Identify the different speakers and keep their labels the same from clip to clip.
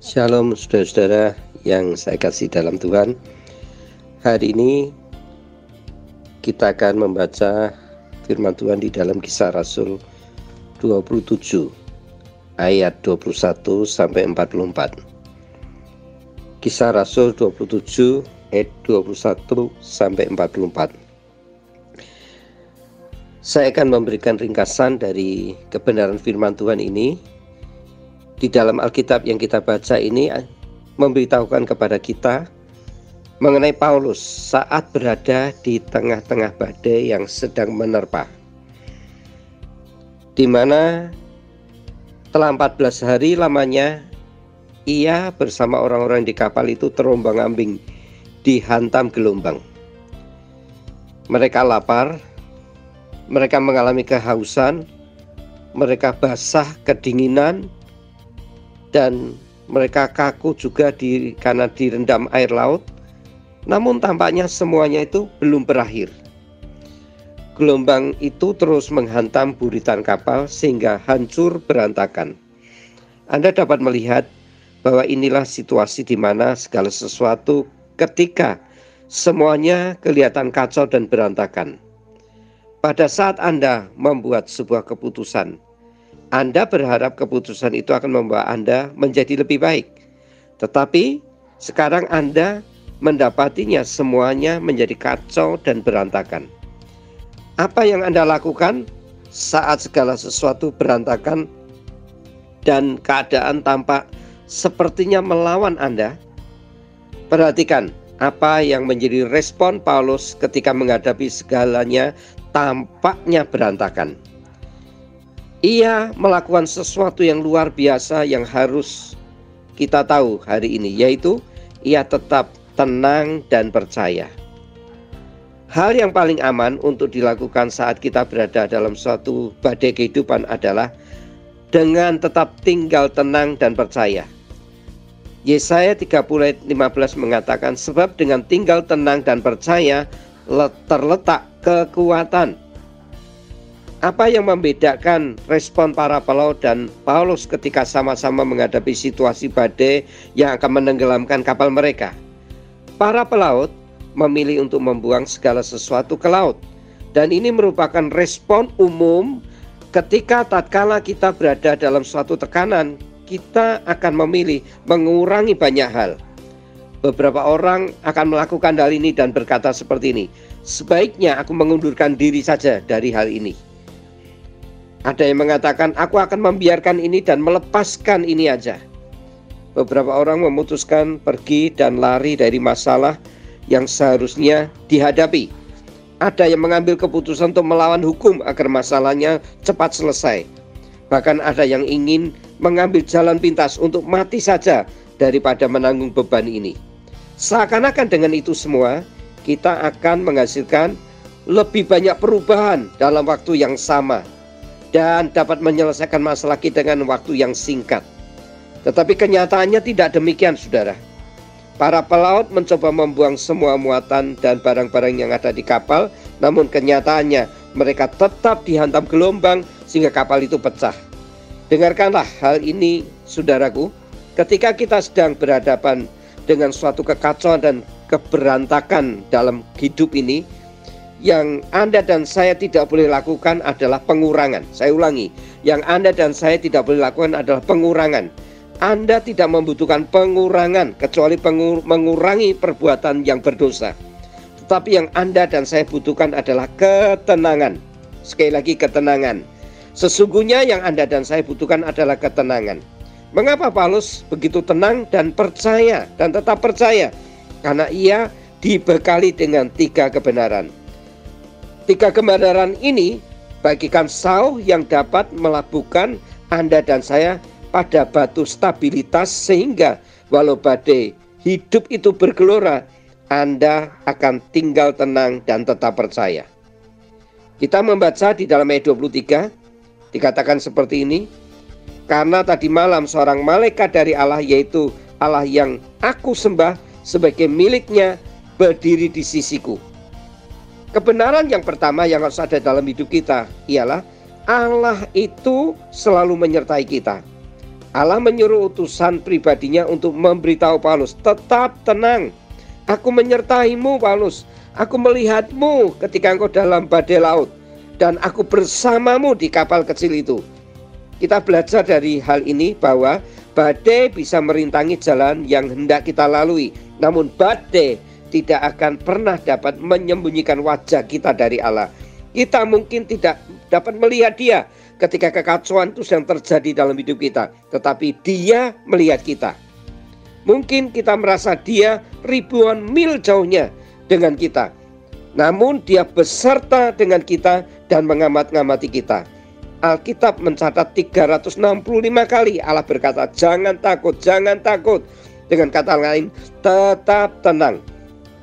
Speaker 1: Shalom saudara-saudara yang saya kasih dalam Tuhan. Hari ini kita akan membaca firman Tuhan di dalam kisah Rasul 27 ayat 21 sampai 44 Kisah Rasul 27 ayat 21 sampai 44 Saya akan memberikan ringkasan dari kebenaran firman Tuhan ini di dalam Alkitab yang kita baca ini eh, memberitahukan kepada kita mengenai Paulus saat berada di tengah-tengah badai yang sedang menerpa. Di mana telah 14 hari lamanya ia bersama orang-orang di kapal itu terombang-ambing dihantam gelombang. Mereka lapar, mereka mengalami kehausan, mereka basah kedinginan, dan mereka kaku juga di karena direndam air laut. Namun tampaknya semuanya itu belum berakhir. Gelombang itu terus menghantam buritan kapal sehingga hancur berantakan. Anda dapat melihat bahwa inilah situasi di mana segala sesuatu ketika semuanya kelihatan kacau dan berantakan. Pada saat Anda membuat sebuah keputusan, anda berharap keputusan itu akan membawa Anda menjadi lebih baik. Tetapi sekarang Anda mendapatinya semuanya menjadi kacau dan berantakan. Apa yang Anda lakukan saat segala sesuatu berantakan dan keadaan tampak sepertinya melawan Anda? Perhatikan apa yang menjadi respon Paulus ketika menghadapi segalanya tampaknya berantakan. Ia melakukan sesuatu yang luar biasa yang harus kita tahu hari ini, yaitu ia tetap tenang dan percaya. Hal yang paling aman untuk dilakukan saat kita berada dalam suatu badai kehidupan adalah dengan tetap tinggal tenang dan percaya. Yesaya 30 15 mengatakan sebab dengan tinggal tenang dan percaya terletak kekuatan apa yang membedakan respon para pelaut dan Paulus ketika sama-sama menghadapi situasi badai yang akan menenggelamkan kapal mereka? Para pelaut memilih untuk membuang segala sesuatu ke laut, dan ini merupakan respon umum ketika tatkala kita berada dalam suatu tekanan, kita akan memilih mengurangi banyak hal. Beberapa orang akan melakukan hal ini dan berkata seperti ini, sebaiknya aku mengundurkan diri saja dari hal ini. Ada yang mengatakan, "Aku akan membiarkan ini dan melepaskan ini aja." Beberapa orang memutuskan pergi dan lari dari masalah yang seharusnya dihadapi. Ada yang mengambil keputusan untuk melawan hukum agar masalahnya cepat selesai. Bahkan ada yang ingin mengambil jalan pintas untuk mati saja daripada menanggung beban ini. Seakan-akan dengan itu semua, kita akan menghasilkan lebih banyak perubahan dalam waktu yang sama dan dapat menyelesaikan masalah kita dengan waktu yang singkat. Tetapi kenyataannya tidak demikian, saudara. Para pelaut mencoba membuang semua muatan dan barang-barang yang ada di kapal, namun kenyataannya mereka tetap dihantam gelombang sehingga kapal itu pecah. Dengarkanlah hal ini, saudaraku, ketika kita sedang berhadapan dengan suatu kekacauan dan keberantakan dalam hidup ini, yang Anda dan saya tidak boleh lakukan adalah pengurangan. Saya ulangi, yang Anda dan saya tidak boleh lakukan adalah pengurangan. Anda tidak membutuhkan pengurangan kecuali pengur mengurangi perbuatan yang berdosa. Tetapi yang Anda dan saya butuhkan adalah ketenangan. Sekali lagi ketenangan. Sesungguhnya yang Anda dan saya butuhkan adalah ketenangan. Mengapa Paulus begitu tenang dan percaya dan tetap percaya? Karena ia dibekali dengan tiga kebenaran. Tiga kebenaran ini bagikan sauh yang dapat melabuhkan Anda dan saya pada batu stabilitas sehingga walau badai hidup itu bergelora, Anda akan tinggal tenang dan tetap percaya. Kita membaca di dalam ayat 23 dikatakan seperti ini, karena tadi malam seorang malaikat dari Allah yaitu Allah yang aku sembah sebagai miliknya berdiri di sisiku. Kebenaran yang pertama yang harus ada dalam hidup kita ialah Allah itu selalu menyertai kita. Allah menyuruh utusan pribadinya untuk memberitahu Paulus, "Tetap tenang. Aku menyertaimu, Paulus. Aku melihatmu ketika engkau dalam badai laut dan aku bersamamu di kapal kecil itu." Kita belajar dari hal ini bahwa badai bisa merintangi jalan yang hendak kita lalui, namun badai tidak akan pernah dapat menyembunyikan wajah kita dari Allah. Kita mungkin tidak dapat melihat Dia ketika kekacauan itu sedang terjadi dalam hidup kita, tetapi Dia melihat kita. Mungkin kita merasa Dia ribuan mil jauhnya dengan kita, namun Dia beserta dengan kita dan mengamat-ngamati kita. Alkitab mencatat 365 kali Allah berkata, "Jangan takut, jangan takut." Dengan kata lain, tetap tenang.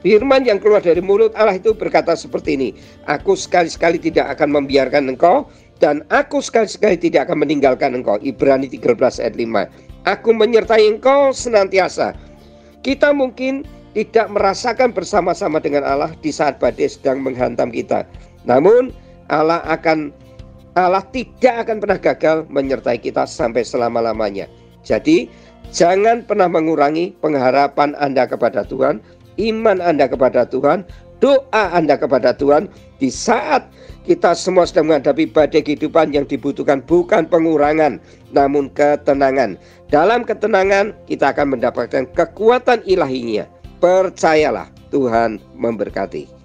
Speaker 1: Firman yang keluar dari mulut Allah itu berkata seperti ini, Aku sekali-sekali tidak akan membiarkan engkau dan aku sekali-sekali tidak akan meninggalkan engkau. Ibrani 13 ayat 5. Aku menyertai engkau senantiasa. Kita mungkin tidak merasakan bersama-sama dengan Allah di saat badai sedang menghantam kita. Namun Allah akan Allah tidak akan pernah gagal menyertai kita sampai selama-lamanya. Jadi, jangan pernah mengurangi pengharapan Anda kepada Tuhan iman Anda kepada Tuhan, doa Anda kepada Tuhan di saat kita semua sedang menghadapi badai kehidupan yang dibutuhkan bukan pengurangan namun ketenangan. Dalam ketenangan kita akan mendapatkan kekuatan ilahinya. Percayalah Tuhan memberkati.